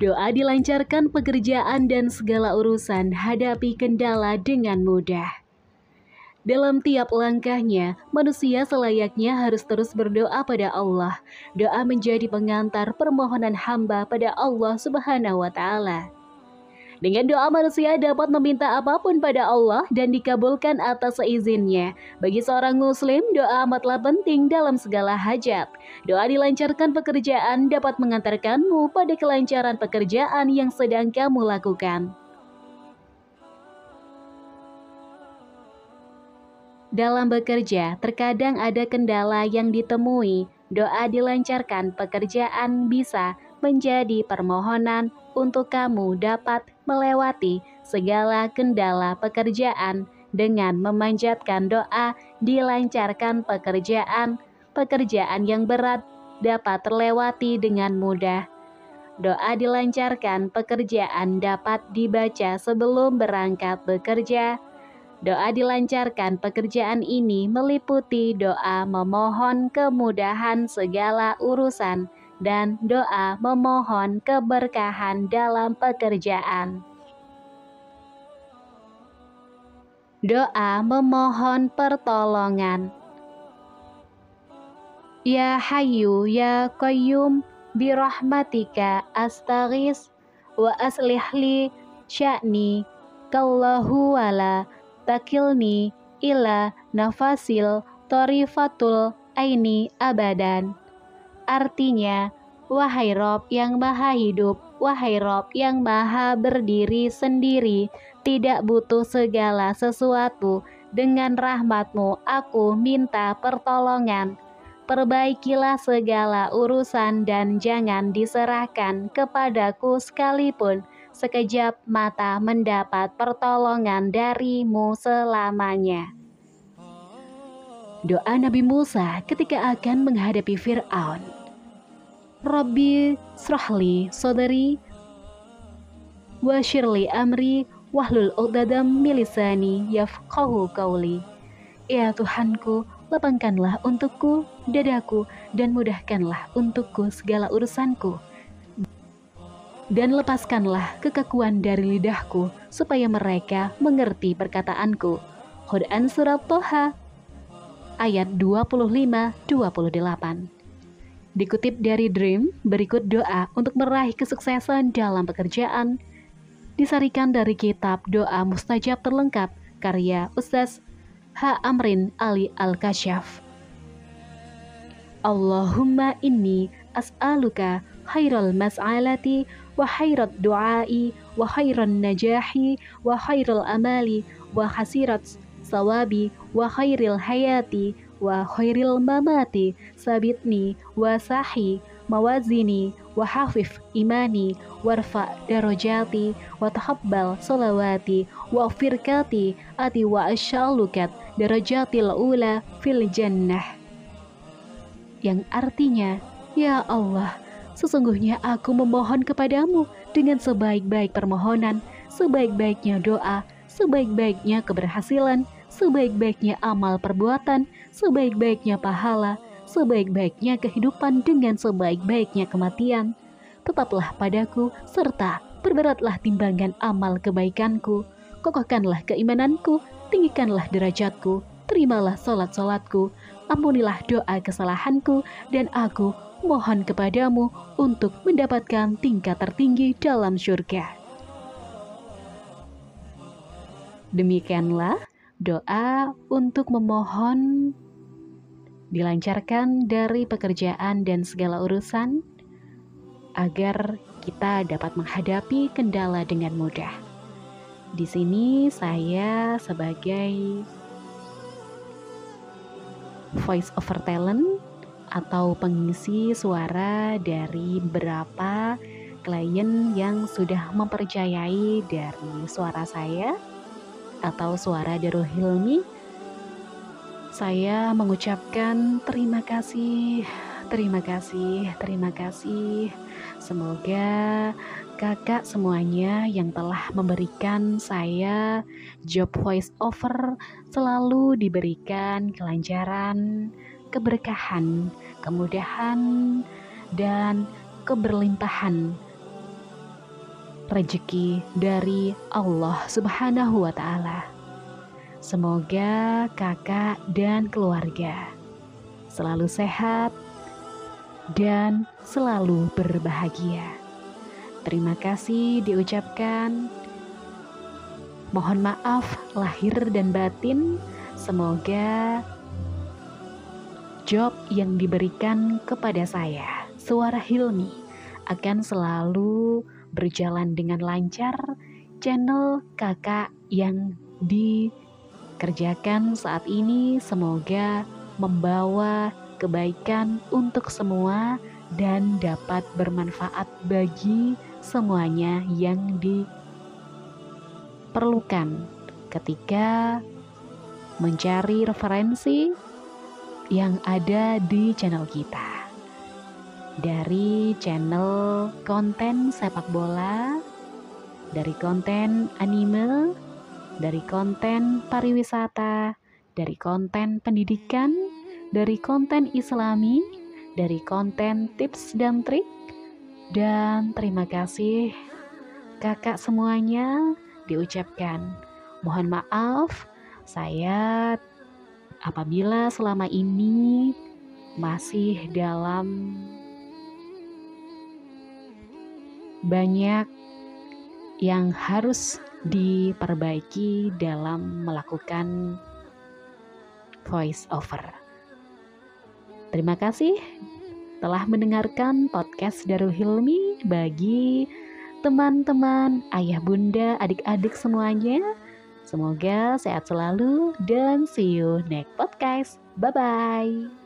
Doa dilancarkan pekerjaan dan segala urusan hadapi kendala dengan mudah. Dalam tiap langkahnya, manusia selayaknya harus terus berdoa pada Allah. Doa menjadi pengantar permohonan hamba pada Allah Subhanahu wa Ta'ala. Dengan doa manusia dapat meminta apa pun pada Allah dan dikabulkan atas seizinnya. Bagi seorang muslim, doa amatlah penting dalam segala hajat. Doa dilancarkan pekerjaan dapat mengantarkanmu pada kelancaran pekerjaan yang sedang kamu lakukan. Dalam bekerja, terkadang ada kendala yang ditemui. Doa dilancarkan pekerjaan bisa menjadi permohonan untuk kamu dapat melewati segala kendala pekerjaan dengan memanjatkan doa dilancarkan pekerjaan. Pekerjaan yang berat dapat terlewati dengan mudah. Doa dilancarkan pekerjaan dapat dibaca sebelum berangkat bekerja. Doa dilancarkan pekerjaan ini meliputi doa memohon kemudahan segala urusan dan doa memohon keberkahan dalam pekerjaan. Doa memohon pertolongan. Ya Hayu ya Qayyum birahmatika astaghis wa aslih li sya'ni kallahu wala takilni ila nafasil torifatul aini abadan. Artinya, wahai Rob yang maha hidup, wahai Rob yang maha berdiri sendiri, tidak butuh segala sesuatu. Dengan rahmatmu aku minta pertolongan. Perbaikilah segala urusan dan jangan diserahkan kepadaku sekalipun sekejap mata mendapat pertolongan darimu selamanya. Doa Nabi Musa ketika akan menghadapi Fir'aun. Rabbi srahli sodari wa syirli amri wahlul uqdadam milisani yafqahu qawli Ya Tuhanku, lapangkanlah untukku dadaku dan mudahkanlah untukku segala urusanku. Dan lepaskanlah kekakuan dari lidahku supaya mereka mengerti perkataanku. Quran Surat Toha ayat 25-28 Dikutip dari Dream, berikut doa untuk meraih kesuksesan dalam pekerjaan. Disarikan dari kitab Doa Mustajab Terlengkap karya Ustaz H. Amrin Ali Al-Kasyaf. Allahumma inni as'aluka khairal mas'alati wa khairat du'ai wa khairan najahi wa khairal amali wa hasirat sawabi wa khairil hayati wa khairil mamati sabitni wa sahi mawazini wa hafif imani warfa darajati wa tahabbal salawati wa firkati ati wa asyalukat darajatil ula fil jannah. Yang artinya ya Allah sesungguhnya aku memohon kepadamu dengan sebaik-baik permohonan sebaik-baiknya doa sebaik-baiknya keberhasilan sebaik-baiknya amal perbuatan, sebaik-baiknya pahala, sebaik-baiknya kehidupan dengan sebaik-baiknya kematian. Tetaplah padaku serta berberatlah timbangan amal kebaikanku. Kokohkanlah keimananku, tinggikanlah derajatku, terimalah solat-solatku, ampunilah doa kesalahanku, dan aku mohon kepadamu untuk mendapatkan tingkat tertinggi dalam surga. Demikianlah doa untuk memohon dilancarkan dari pekerjaan dan segala urusan agar kita dapat menghadapi kendala dengan mudah. Di sini saya sebagai voice over talent atau pengisi suara dari beberapa klien yang sudah mempercayai dari suara saya atau suara Darul Hilmi, saya mengucapkan terima kasih, terima kasih, terima kasih. Semoga kakak semuanya yang telah memberikan saya job voice over selalu diberikan kelancaran, keberkahan, kemudahan, dan keberlimpahan rezeki dari Allah Subhanahu wa Ta'ala. Semoga kakak dan keluarga selalu sehat dan selalu berbahagia. Terima kasih diucapkan. Mohon maaf lahir dan batin. Semoga job yang diberikan kepada saya, suara Hilmi, akan selalu berjalan dengan lancar. Channel kakak yang dikerjakan saat ini semoga membawa kebaikan untuk semua dan dapat bermanfaat bagi semuanya yang diperlukan ketika mencari referensi yang ada di channel kita. Dari channel konten sepak bola, dari konten anime, dari konten pariwisata, dari konten pendidikan, dari konten islami, dari konten tips dan trik. Dan terima kasih kakak semuanya diucapkan. Mohon maaf saya apabila selama ini masih dalam banyak yang harus diperbaiki dalam melakukan voice over. Terima kasih telah mendengarkan podcast Darul Hilmi bagi teman-teman, ayah bunda, adik-adik semuanya. Semoga sehat selalu dan see you next podcast. Bye-bye.